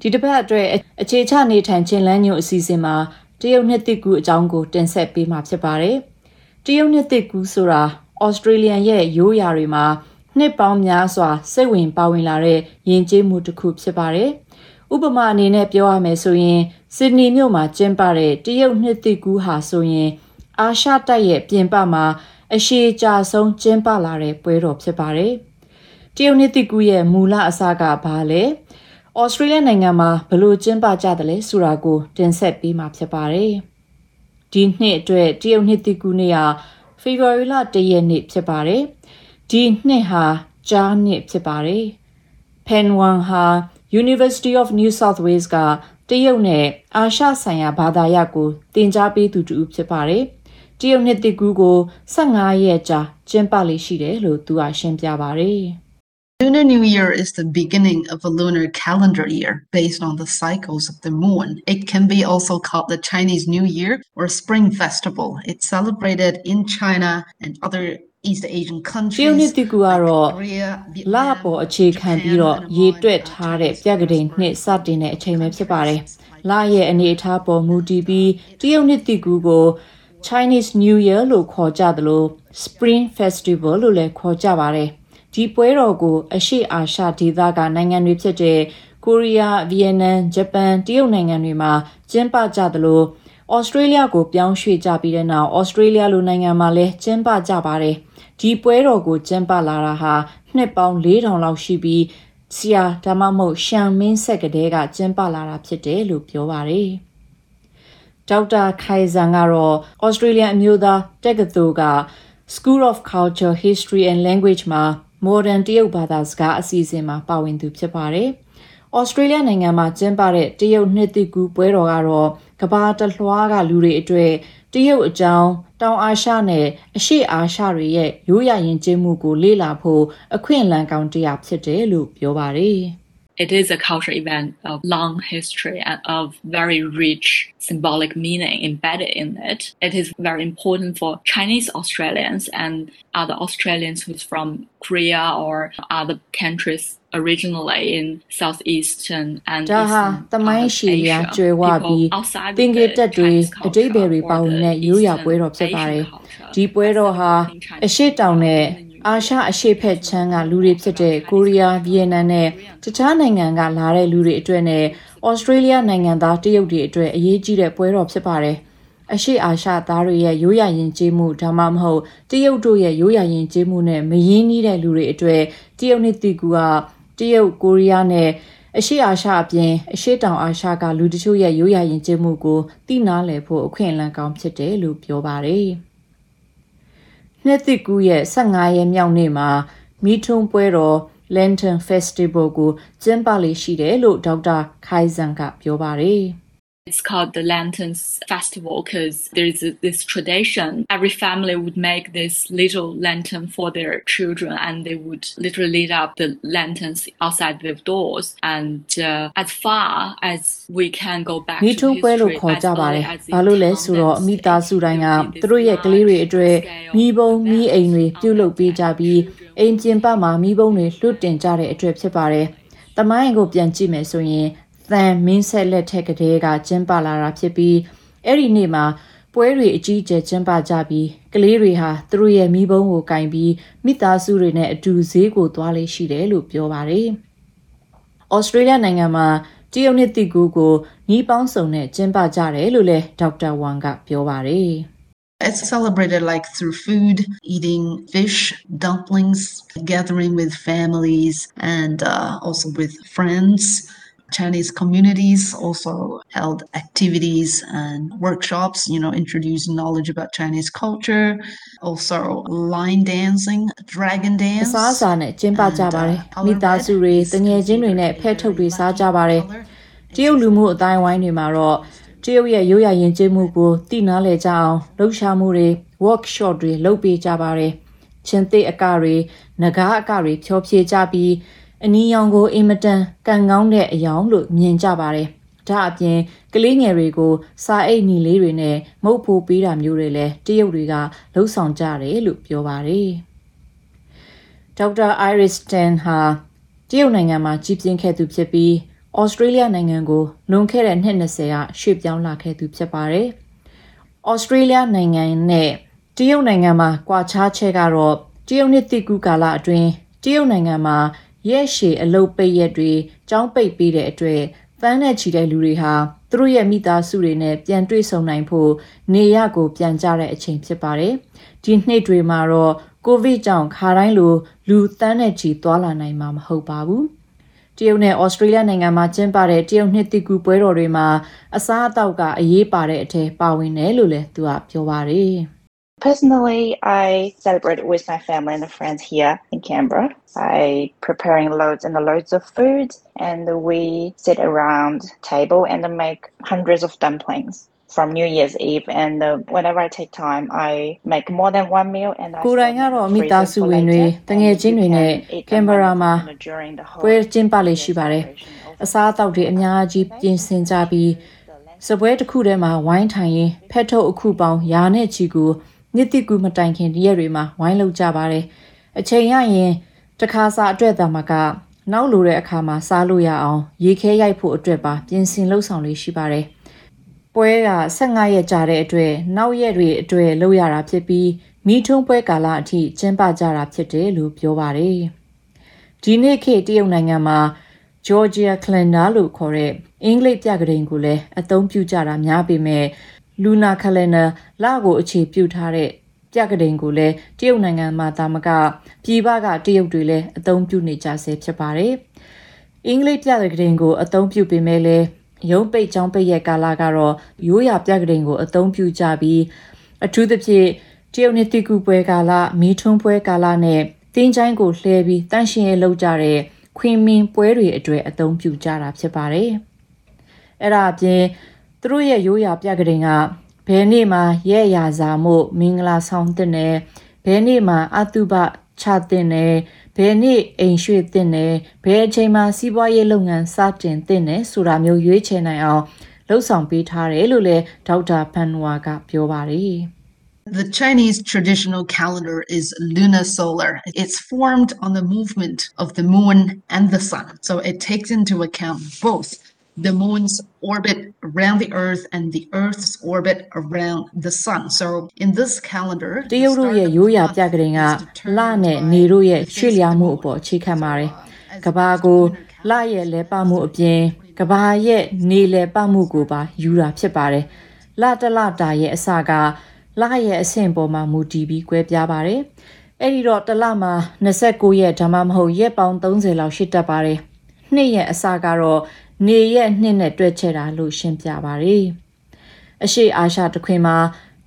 ဒီတစ်ပတ်အတွက်အခြေချနေထိုင်ခြင်းလမ်းညွှန်အစီအစဉ်မှာတရုတ်နှစ်တစ်ကူအကြောင်းကိုတင်ဆက်ပေးမှာဖြစ်ပါတယ်။တရုတ်နှစ်တစ်ကူဆိုတာဩစတြေးလျရဲ့ရိုးရာတွေမှာနှစ်ပေါင်းများစွာစိတ်ဝင်ပါဝင်လာတဲ့ယဉ်ကျေးမှုတစ်ခုဖြစ်ပါတယ်။ဥပမာအနေနဲ့ပြောရမယ်ဆိုရင်ဆစ်ဒနီမြို့မှာကျင်းပတဲ့တရုတ်နှစ်သစ်ကူးဟာဆိုရင်အာရှတိုက်ရဲ့ပြင်ပမှာအရှိကြာဆုံးကျင်းပလာတဲ့ပွဲတော်ဖြစ်ပါတယ်။တရုတ်နှစ်သစ်ကူးရဲ့မူလအစကဘာလဲ။ ဩစတြေးလျနိုင်ငံမှာဘလို့ကျင်းပကြတယ်လဲဆိုတာကို တင်ဆက်ပေးမှာဖြစ်ပါတယ်။ဒီနှစ်အတွက်တရုတ်နှစ်သစ်ကူးနေ့ဟာဖေဖော်ဝါရီလ၁ရက်နေ့ဖြစ်ပါတယ်။ဒီနှစ်ဟာကြားနှစ်ဖြစ်ပါတယ်။ Pen Wang ဟာ University of New South Wales ကတရုတ်နဲ့အာရှဆိုင်ရာဘာသာရပ်ကိုသင်ကြားပေးသူတူဖြစ်ပါတယ်။တရုတ်နှစ်တကူကို15ရက်ကြာကျင်းပလေးရှိတယ်လို့သူကရှင်းပြပါတယ်။ Lunar New Year is the beginning of a lunar calendar year based on the cycles of the moon. It can be also called the Chinese New Year or Spring Festival. It's celebrated in China and other East Asian တရုတ် countries. နှစ်တကူကတော့ Korea, လ Vietnam, ပေါ်အခြေခံပြီးတော့ Japan, ရေ and တွက် Myanmar ထားတဲ့ Chinese ပြက္ခဒိန်နှစ်စတင်တဲ့အချိန်ပဲဖြစ်ပါတယ်။လရဲ့အနေအထားပေါ်မူတည်ပြီးတရုတ်နှစ်တကူကို Chinese New Year လို့ခေါ်ကြသလို Spring Festival လို့လည်းခေါ်ကြပါတယ်။ ဒီပွဲတော်ကိုအရှေ့အာရှဒေသကနိုင်ငံတွေဖြစ်တဲ့ကိုရီးယား၊ဗီယက်နမ်၊ဂျပန်၊တရုတ်နိုင်ငံတွေမှာကျင်းပကြသလိုဩစတြေးလျကိုပြောင်းရွှေ့ကြပြီးတဲ့နောက်ဩစတြေးလျလိုနိုင်ငံမှာလည်းကျင်းပကြပါတယ်။ဒီပွဲတော်ကိုကျင်းပလာတာဟာနှစ်ပေါင်း4000လောက်ရှိပြီးဆရာဒါမှမဟုတ်ရှန်မင်းဆက်ကလေးကကျင်းပလာတာဖြစ်တယ်လို့ပြောပါတယ်။ဒေါက်တာခိုင်ဇန်ကတော့ဩစတြေးလျအမျိုးသားတက္ကသိုလ်က School of Culture, History and Language မှာ Modern တရုတ်ဘာသာစကားအစီအစဉ်မှာပါဝင်သူဖြစ်ပါတယ်။ဩစတြေးလျနိုင်ငံမှာကျင်းပတဲ့တရုတ်နှစ်သစ်ကူးပွဲတော်ကတော့ကမ္ဘာတစ်လွှားကလူတွေအတွက်တရုတ်အကြောင်းတောင်အာရှနဲ့အရှေ့အာရှတွေရဲ့ရိုးရာယဉ်ကျေးမှုကိုလေ့လာဖို့အခွင့်အလမ်းကောင်းတစ်ရာဖြစ်တယ်လို့ပြောပါတယ်။ It is a cultural event of long history and of very rich symbolic meaning embedded in it. It is very important for Chinese Australians and other Australians who's from Korea or other countries originally in southeastern and ဒါဟာ eastern တမိုင်း part of ရှည်ရာ Asia. ကျွယ်ဝပြီး People outside of သင်္ကေတ the တက်တွေ Chinese အတိတ်ဘယ်တွေ culture ပါဝင်တဲ့ or the ရိုးရာပွဲတော် Eastern ဖြစ်ပါတယ် Asian culture. ဒီပွဲတော်ဟာ As celebrating အရှိတောင်နဲ့ အာရှအရှိဖက်ချမ်းကလူတွေဖြစ်တဲ့ကိုရီးယားဗီယက်နမ်နဲ့တခြားနိုင်ငံကလာတဲ့လူတွေအတွက်နဲ့ဩစတြေးလျနိုင်ငံသားတရုတ်တွေအတွက်အရေးကြီးတဲ့ပွဲတော်ဖြစ်ပါတယ်အရှိအာရှသားတွေရဲ့ရိုးရာယဉ်ကျေးမှုဒါမှမဟုတ်တရုတ်တို့ရဲ့ရိုးရာယဉ်ကျေးမှုနဲ့မရင်းနှီးတဲ့လူတွေအတွက်တရုတ်နှစ်တီကူကတရုတ်ကိုရီးယားနဲ့အရှိအာရှအပြင်အရှိတောင်အာရှကလူတချို့ရဲ့ရိုးရာယဉ်ကျေးမှုကိုသိနာလည်ဖို့အခွင့်အလမ်းကောင်းဖြစ်တယ်လို့ပြောပါတယ်။ နှစ်သစ်ကူးရဲ့15ရက်မြောက်နေ့မှာမီထုံပွဲတော် Lantern Festival ကိုကျင်းပလေးရှိတယ်လို့ဒေါက်တာခိုင်ဇန်ကပြောပါတယ်။ It's called the Lanterns Festival because there's a, this tradition. Every family would make this little lantern for their children and they would literally light up the lanterns outside their doors. And uh, as far as we can go back မီ to ထုံပွဲလို့ history, ခေါ် as ကြပါတ early ယ် as ဘာလို့လဲဆိုတော့ independence, မိသားစုတိုင်းက it သူတို့ရဲ့ကလေးတွေအတွက်မိဘုံမိအိမ်တွေပြုလုပ်ပေးကြပြီးအိမ်ပြင်ပမှာမိဘုံတွေလွတ်တင်ကြတဲ့အတွက်ဖြစ်ပါတယ်။တမိုင်းကိုပြန်ကြည့်မယ်ဆိုရင် သံမင်းဆက်လက်ထက်ကလေးကကျင်းပလာတာဖြစ်ပြီးအဲ့ဒီနေ့မှာပွဲတွေအကြီးအကျယ်ကျင်းပကြပြီးကလေးတွေဟာသူတို့ရဲ့မိဘုံကိုကင်ပြီးမိသားစုတွေနဲ့အတူဈေးကိုသွားလေးရှိတယ်လို့ပြောပါတယ်။ဩစတြေးလျနိုင်ငံမှာတရုတ်နှစ်တိကူကိုနီးပေါင်းစုံနဲ့ကျင်းပကြတယ်လို့လည်းဒေါက်တာဝမ်ကပြောပါတယ်။ It's celebrated like through food, eating fish, dumplings, gathering with families, and uh, also with friends. Chinese communities also held activities and workshops, you know, introducing knowledge about Chinese culture, also line dancing, dragon အ dance. စားအစာနဲ့ကျင်းပကြပါတယ် And, uh, မိသားစုတွေ color red is တငယ်ချင်းတွေနဲ့ considered ဖဲထုတ်တွေ very စားကြပါတယ် lucky color. တရုတ်လူမှုအတိုင်းဝိုင်းတွေမှာတော့တရုတ်ရဲ့ရိုးရာယဉ်ကျေးမှုကိုသိနာလဲကြအောင်လှုပ်ရှားမှုတွေ workshop တွေလုပ်ပေးကြပါတယ်ချင်းသိအကတွေငကားအကတွေဖြောဖြေကြပြီး အနီရောင်ကိုအင်မတန်ကန်ကောင်းတဲ့အယောင်လို့မြင်ကြပါတယ်ဒါအပြင်ကလေးငယ်တွေကိုစာအိတ်ညီလေးတွေနဲ့မုတ်ဖိုးပေးတာမျိုးတွေလည်းတရုတ်တွေကလှုပ်ဆောင်ကြတယ်လို့ပြောပါတယ်ဒေါက်တာ Iris Tan ဟာတရုတ်နိုင်ငံမှာကြီးပြင်းခဲ့သူဖြစ်ပြီးဩစတြေးလျနိုင်ငံကိုလွန်ခဲ့တဲ့နှစ်20ကရွှေ့ပြောင်းလာခဲ့သူဖြစ်ပါတယ်။ဩစတြေးလျနိုင်ငံနဲ့တရုတ်နိုင်ငံမှာကွာခြားချက်ကတော့တရုတ်နှစ်တိကူကာလအတွင်းတရုတ်နိုင်ငံမှာ ရက်ရှည်အလုတ်ပိတ်ရက်တွေကြောင်းပိတ်ပေးတဲ့အတွက်ဖမ်းနဲ့ချီတဲ့လူတွေဟာသူတို့ရဲ့မိသားစုတွေနဲ့ပြန်တွေ့ဆုံနိုင်ဖို့နေရကိုပြန်ကြတဲ့အချိန်ဖြစ်ပါတယ်။ဒီနှစ်တွေမှာတော့ကိုဗစ်ကြောင့်ခါတိုင်းလိုလူတန်းနဲ့ချီသွားလာနိုင်မှာမဟုတ်ပါဘူး။တရုတ်နဲ့ဩစတြေးလျနိုင်ငံမှာကျင်းပတဲ့တရုတ်နှစ်သစ်ကူပွဲတော်တွေမှာအစားအသောက်ကအရေးပါတဲ့အထက်ပါဝင်တယ်လို့လည်းသူကပြောပါတယ် Personally, I celebrate with my family and friends here in Canberra by preparing loads and loads of food, and we sit around table and make hundreds of dumplings. from New Year's Eve and uh, whenever I take time I make more than one meal and I ကိုယ်တိုင်ကတော့မိသားစုဝင်တွေတငယ်ချင်းတွေနဲ့ကင်မရာမှာပွဲကျင်းပလေးရှိပါတယ်အစားအသောက်တွေအများကြီးပြင်ဆင်ကြပြီးစပွဲတစ်ခုထဲမှာဝိုင်းထိုင်ရင်ဖက်ထုတ်အခုပေါင်းရာနဲ့ချီကို နှစ်တိကူမတိုင်ခင်တရက်တွေမှာဝိုင်းလောက်ကြပါတယ်အချိန်ရရင်တခါစာအတွက်သားမှာကနောက်လိုတဲ့အခါမှာစားလို့ရအောင် ရေခဲရိုက်ဖို့အတွက်ပါပြင်ဆင်လှုပ်ဆောင်လေးရှိပါတယ်။ပွဲက15ရက်ကြာတဲ့အတွက်နောက်ရက်တွေအတွက်လုပ်ရတာဖြစ်ပြီးမိထုံးပွဲကာလအထိကျင်းပကြတာဖြစ်တယ်လို့ပြောပါတယ်။ဒီနေ့ခေတ်တရုတ်နိုင်ငံမှာ Georgia calendar လို့ခေါ်တဲ့အင်္ဂလိပ်ပြကတိန်ကိုလည်းအသုံးပြုကြတာများပေမဲ့ Lunar calendar လကိုအခြေပြုထားတဲ့ပြကတိန်ကိုလည်းတရုတ်နိုင်ငံမှာသာမကပြည်ပကတရုတ်တွေလည်းအသုံးပြုနေကြဆဲဖြစ်ပါတယ်။အင်္ဂလိပ်ပြကတိန်ကိုအသုံးပြုပေမဲ့လည်းရုံးပိတ်ချောင်းပိတ်ရဲ့ကာလကတော့ရိုးရာပြကတိန်ကိုအသုံးပြုကြပြီးအထူးသဖြင့်တရုတ်နှစ်တိကူပွဲကာလမီးထွန်းပွဲကာလနဲ့တင်းချိုင်းကိုလှဲပြီးတန့်ရှင်ရေးလုပ်ကြတဲ့ခွင်မင်ပွဲတွေအတွေ့အသုံးပြုကြတာဖြစ်ပါတယ်။အဲ့ဒါအပြင် သူတို့ရဲ့ရိုးရာပြကတိန်ကဘယ်နေ့မှာရဲ့ရာစာမှုမင်္ဂလာဆောင်တဲ့နယ်ဘယ်နေ့မှာအတုပချတဲ့နယ်ဘယ်နေ့အိမ်ရွှေ့တဲ့နယ်ဘယ်အချိန်မှာစီးပွားရေးလုပ်ငန်းစတင်တဲ့နယ်ဆိုတာမျိုးရွေးချယ်နိုင်အောင်လှုပ်ဆောင်ပေးထားတယ်လို့လည်းဒေါက်တာဖန်ဝါကပြောပါတယ် The Chinese traditional calendar is lunar solar. It's formed on the movement of the moon and the sun. So it takes into account both the moon's orbit around the earth and the earth's orbit around the sun so in this calendar တရုတ်တို့ရဲ့ရိုးရာပြကရင်ကလနဲ့နေတို့ရဲ့ရွှေ့လျားမှုအပေါ်အခြေခံပါတယ်ကဘာကိုလရဲ့လဲပမှုအပြင်ကဘာရဲ့နေလဲပမှုကိုပါယူတာဖြစ်ပါတယ်လတလတာရဲ့အစကလရဲ့အဆင့်ပေါ်မှာမူတည်ပြီး꿰ပြပါတယ်အဲ့ဒီတော့တလမှာ29ရက်ဒါမှမဟုတ်ရက်ပေါင်း30လောက်ရှိတတ်ပါတယ်နှစ်ရက်အစကတော့ နေရက်နှစ်နဲ့တွဲချဲတာလို့ရှင်းပြပါတယ်။အရှိအာရှတခွင်မှာ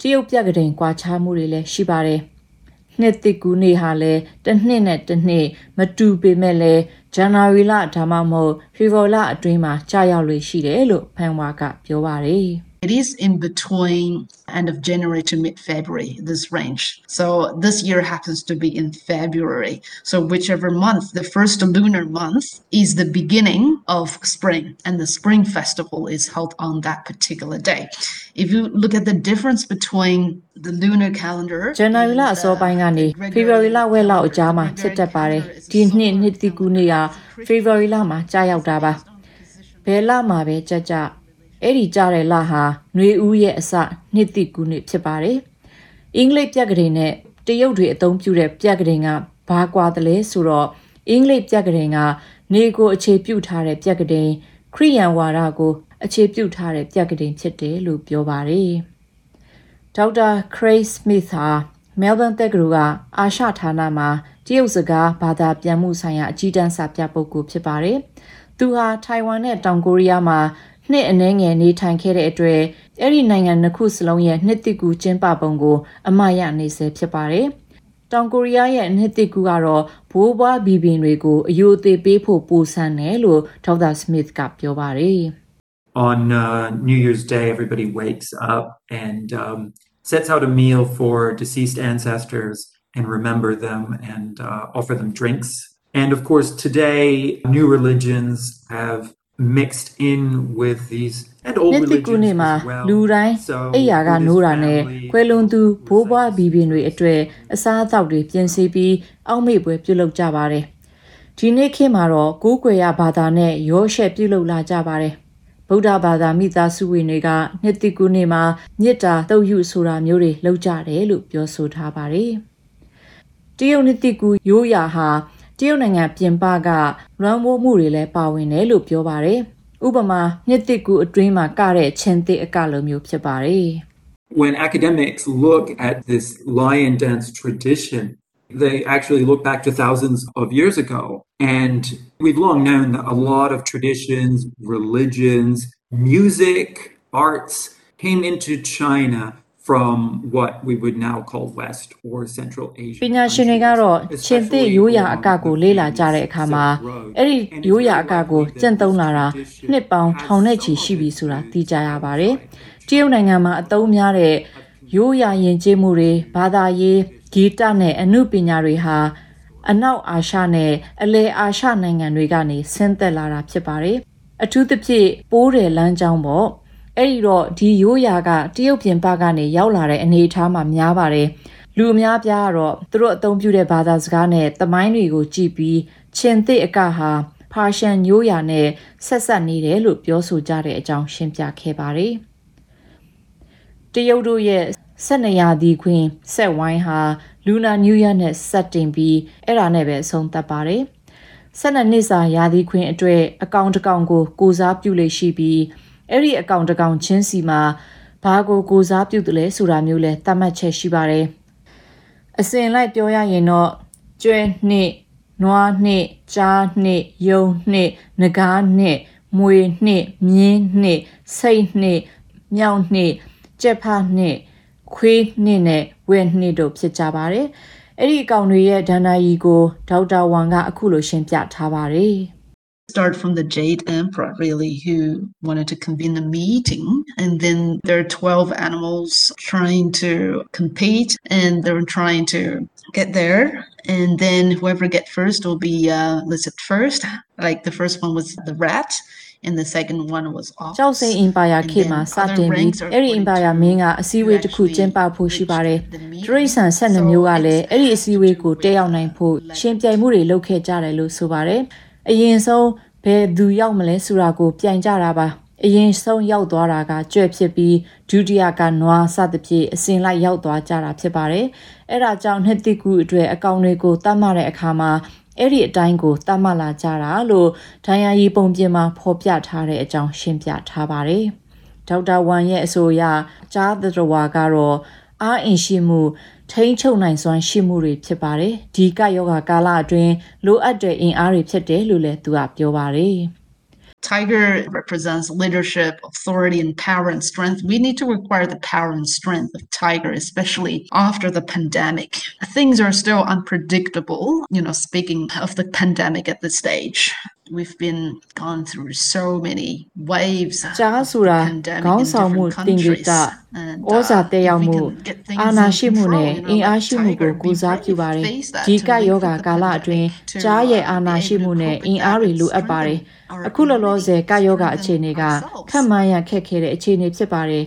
တရုတ်ပြက်ကတိန်ကွာခြားမှုတွေလည်းရှိပါတယ်။နှစ်တစ်ကူနေဟာလည်းတစ်နှစ်နဲ့တစ်နှစ်မတူပေမဲ့လည်းဇန်နဝါရီလဒါမှမဟုတ်ဖေဖော်ဝါရီလအတွင်းမှာကြာရောက်လို့ရှိတယ်လို့ဖန်ဝါကပြောပါတယ်။ It is in between end of January to mid February, this range. So this year happens to be in February. So whichever month, the first lunar month is the beginning of spring, and the spring festival is held on that particular day. If you look at the difference between the lunar calendar ဇန်နဝါရီလအစောပိုင်းကနေဖေဖော်ဝါရီလဝက်လောက်အကြားမှာဖြစ်တတ်ပါတယ်ဒီနှစ်နှစ်တိကူနေရဖေဖော်ဝါရီလမှာကြာရောက်တာပါဘယ်လမှာပဲကြကြ အဲ့ဒီကြားတဲ့လဟာຫນွေဦးရဲ့အစနှစ်တိကူနှစ်ဖြစ်ပါတယ်။အင်္ဂလိပ်ပြက်ကလေးနဲ့တရုတ်တွေအသုံးပြုတဲ့ပြက်ကလေးကဘာကွာတယ်လဲဆိုတော့အင်္ဂလိပ်ပြက်ကလေးကနေကိုအခြေပြုထားတဲ့ပြက်ကလေးခရိယန်ဝါဒကိုအခြေပြုထားတဲ့ပြက်ကလေးဖြစ်တယ်လို့ပြောပါတယ်။ဒေါက်တာခရိတ်စမစ်ဟာမဲလ်ဘန်တက္ကသိုလ်ကအာရှဌာနမှာတရုတ်စကားဘာသာပြန်မှုဆိုင်ရာအကြီးတန်းစာပြပုဂ္ဂိုလ်ဖြစ်ပါတယ်။သူဟာထိုင်ဝမ်နဲ့တောင်ကိုရီးယားမှာ နှစ်အနည်းငယ်နေထိုင်ခဲ့တဲ့အတွက်အဲ့ဒီနိုင်ငံနှစ်ခုစလုံးရဲ့နှစ်တိကူကျင်းပပုံကို အမှားရနေစေဖြစ်ပါတယ်။တောင်ကိုရီးယားရဲ့နှစ်တိကူကတော့ဘိုးဘွားဘီဘင်တွေကိုအယိုသေးပေးဖို့ပူဆန်းတယ်လို့ဒေါက်တာစမစ်ကပြောပါတယ်။ On uh, New Year's Day, everybody wakes up and um, sets out a meal for deceased ancestors and remember them and uh, offer them drinks. And of course, today, new religions have mixed in with these and old နှစ်သစ်ကူး religions နေ့မှာ as well. လူတိုင်း So အိယာက Buddhist နိုးတာနဲ့ family ခွဲလွန်သူဘိုးဘွားဘီဘင်တွေအတွေ့အစားအသောက်တွေပြင်ဆင်ပြီးအောက်မေ့ပွဲပြုလုပ်ကြပါတယ်။ဒီနေ့ခေတ်မှာတော့ကိုးကွယ်ရဘာသာနဲ့ရောရှက်ပြုလုပ်လာကြပါတယ်။ဗုဒ္ဓဘာသာမိသားစုဝင်တွေကနှစ်သစ်ကူးနေ့မှာမေတ္တာတုတ်ယူဆိုတာမျိုးတွေလုပ်ကြတယ်လို့ပြောဆိုထားပါတယ်။တရုတ်နှစ်သစ်ကူးရိုးရာဟာ တရုတ်နိုင်ငံပြင်ပကလွမ်းမိုးမှုတွေလည်းပါဝင်တယ်လို့ပြောပါတယ်။ဥပမာနှစ်သစ်ကူးအတွင်းမှာကတဲ့ချင်းသစ်အကလိုမျိုးဖြစ်ပါတယ်။ when academics look at this lion dance tradition, they actually look back to thousands of years ago. And we've long known that a lot of traditions, religions, music, arts came into China from what we would now call West or Central Asia. ပညာရှင်တွေကတော့ရှင်သစ်ရိုးရာအကကိုလေ့လာကြတဲ့အခါမှာအဲ့ဒီရိုးရာအကကိုကျင့်သုံးလာတာနှစ်ပေါင်းထောင်နဲ့ချီရှိပြီဆိုတာသိကြရပါတယ်။တရုတ်နိုင်ငံမှာအသုံးများတဲ့ရိုးရာယဉ်ကျေးမှုတွေဘာသာရေးဂီတနဲ့အမှုပညာတွေဟာအနောက်အာရှနဲ့အလယ်အာရှနိုင်ငံတွေကနေဆင်းသက်လာတာဖြစ်ပါတယ်။အထူးသဖြင့်ပိုးတယ်လမ်းကြောင်းပေါ့ အဲ့ဒီတော့ဒီရိုးရာကတရုတ်ပြင်ပကနေရောက်လာတဲ့အနေအထားမှာများပါတယ်လူအများပြားကတော့သူတို့အသုံးပြုတဲ့ဘာသာစကားနဲ့သမိုင်းတွေကိုကြည့်ပြီးချင်းသစ်အကဟာဖာရှန်ညိုးရာနဲ့ဆက်ဆက်နေတယ်လို့ပြောဆိုကြတဲ့အကြောင်းရှင်းပြခဲ့ပါတယ်တရုတ်တို့ရဲ့12ရာသီခွင်ဆက်ဝိုင်းဟာလူနာနျူးရနဲ့ဆက်တင်ပြီးအဲ့ဒါနဲ့ပဲအဆုံးသတ်ပါတယ်12နှစ်စာရာသီခွင်အတွေ့အကောင်တစ်ကောင်ကိုကိုစားပြုလေရှိပြီး အဲ့ဒီအကောင်တစ်ကောင်ချင်းစီမှာဘာကိုကိုစားပြုတယ်လဲဆိုတာမျိုးလဲသတ်မှတ်ချက်ရှိပါတယ်အစဉ်လိုက်ပြောရရင်တော့ကျွဲနှစ်နွားနှစ်ကြားနှစ်ယုံနှစ်ငကားနှစ်မွေနှစ်မြင်းနှစ်စိတ်နှစ်မြောက်နှစ်ကြက်ဖနှစ်ခွေးနှစ်နဲ့ဝက်နှစ်တို့ဖြစ်ကြပါတယ်အဲ့ဒီအကောင်တွေရဲ့ဒဏ္ဍာရီကိုဒေါက်တာဝမ်ကအခုလိုရှင်းပြထားပါတယ် start from the Jade Emperor, really, who wanted to convene a meeting. And then there are 12 animals trying to compete and they're trying to get there. And then whoever get first will be uh, listed first. Like the first one was the rat. And the second one was ox. ကျောက်စိန်အင်ပါယာခေတ်မှာစတင်ပြီးအဲ့ဒီအင်ပါယာမင်းကအစည်းအဝေးတစ်ခုကျင်းပဖို့ရှိပါတယ်။တရိษံ12မျိုးကလည်းအဲ့ဒီအစည်းအဝေးကိုတက်ရောက်နိုင်ဖို့ရှင်ပြိုင်မှုတွေလုပ်ခဲ့ကြတယ်လို့ဆိုပါတယ်။ အရင်ဆုံးဘယ်သူရောက်မလဲဆိုတာကိုပြိုင်ကြတာပါ။အရင်ဆုံးရောက်သွားတာကကြွက်ဖြစ်ပြီးဒုတိယကနွားစသဖြင့်အစဉ်လိုက်ရောက်သွားကြတာဖြစ်ပါတယ်။အဲ့ဒါကြောင့်နှစ်တိကူအတွက်အကောင်တွေကိုတတ်မှတ်တဲ့အခါမှာအဲ့ဒီအတိုင်းကိုတတ်မှတ်လာကြတာလို့ဒိုင်ယာရီပုံပြင်မှာဖော်ပြထားတဲ့အကြောင်းရှင်းပြထားပါတယ်။ဒေါက်တာဝမ်ရဲ့အဆိုအရကြားသတ္တဝါကတော့ အားအင်ရှိမှုထိန်းချုပ်နိုင်စွမ်းရှိမှုတွေဖြစ်ပါတယ်။ဒီကယောဂကာလအတွင်းလိုအပ်တဲ့အင်အားတွေဖြစ်တယ်လို့လည်းသူကပြောပါတယ်။ Tiger represents leadership, authority, and power and strength. We need to require the power and strength of Tiger, especially after the pandemic. Things are still unpredictable, you know, speaking of the pandemic at this stage. We've been gone through so many waves. of ကြားဆိုတာ the pandemic ခေါင်း in ဆောင်မှု different တင်ကြ countries. တာ And, ဩဇာ uh, တက်ရောက် if we မှု can get things အာဏာ in ရှိမှုနဲ့ control, you know, အင်အား like ရှိမှုကို Tiger, ကို be စား brave, ပြုပါတယ် face that ဒီ to က live ယော with ဂါ the ကာလအတွင်း pandemic, to, ကြားရဲ့ uh, အာဏာ be ရှိ able to မှုနဲ့ cope အင် with အား that တွေ and လိုအပ်ပါတယ် strengthen our အခုလောလောဆယ်ကယောဂအခြေအနေက ourselves. ခက်မှန်းရခက်ခဲတဲ့အခြေအနေဖြစ်ပါတယ်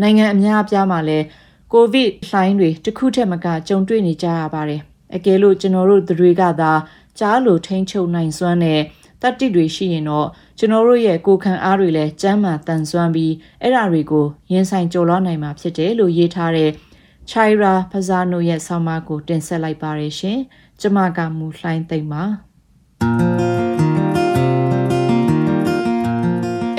နိုင်ငံအများအပြားမှာလည်းကိုဗစ်လှိုင်းတွေတစ်ခုထက်မကကြုံတွေ့နေကြရပါတယ်အကယ်လို့ကျွန်တော်တို့တွေကသာကြားလို့ထိန်းချုပ်နိုင်စွမ်းတဲ့တတ္တိတွေရှိရင်တော့ကျွန်တော်တို့ရဲ့ကိုယ်ခံအားတွေလည်းကျန်းမာတန်ဆွမ်းပြီးအဲ့ဓာတွေကိုရင်ဆိုင်ကြော်လွှားနိုင်မှာဖြစ်တယ်လို့ရေးထားတဲ့ Chaira Fazano ရဲ့ဆောင်းပါးကိုတင်ဆက်လိုက်ပါရရှင်။ကျမကမူလှိုင်းသိမ့်ပါ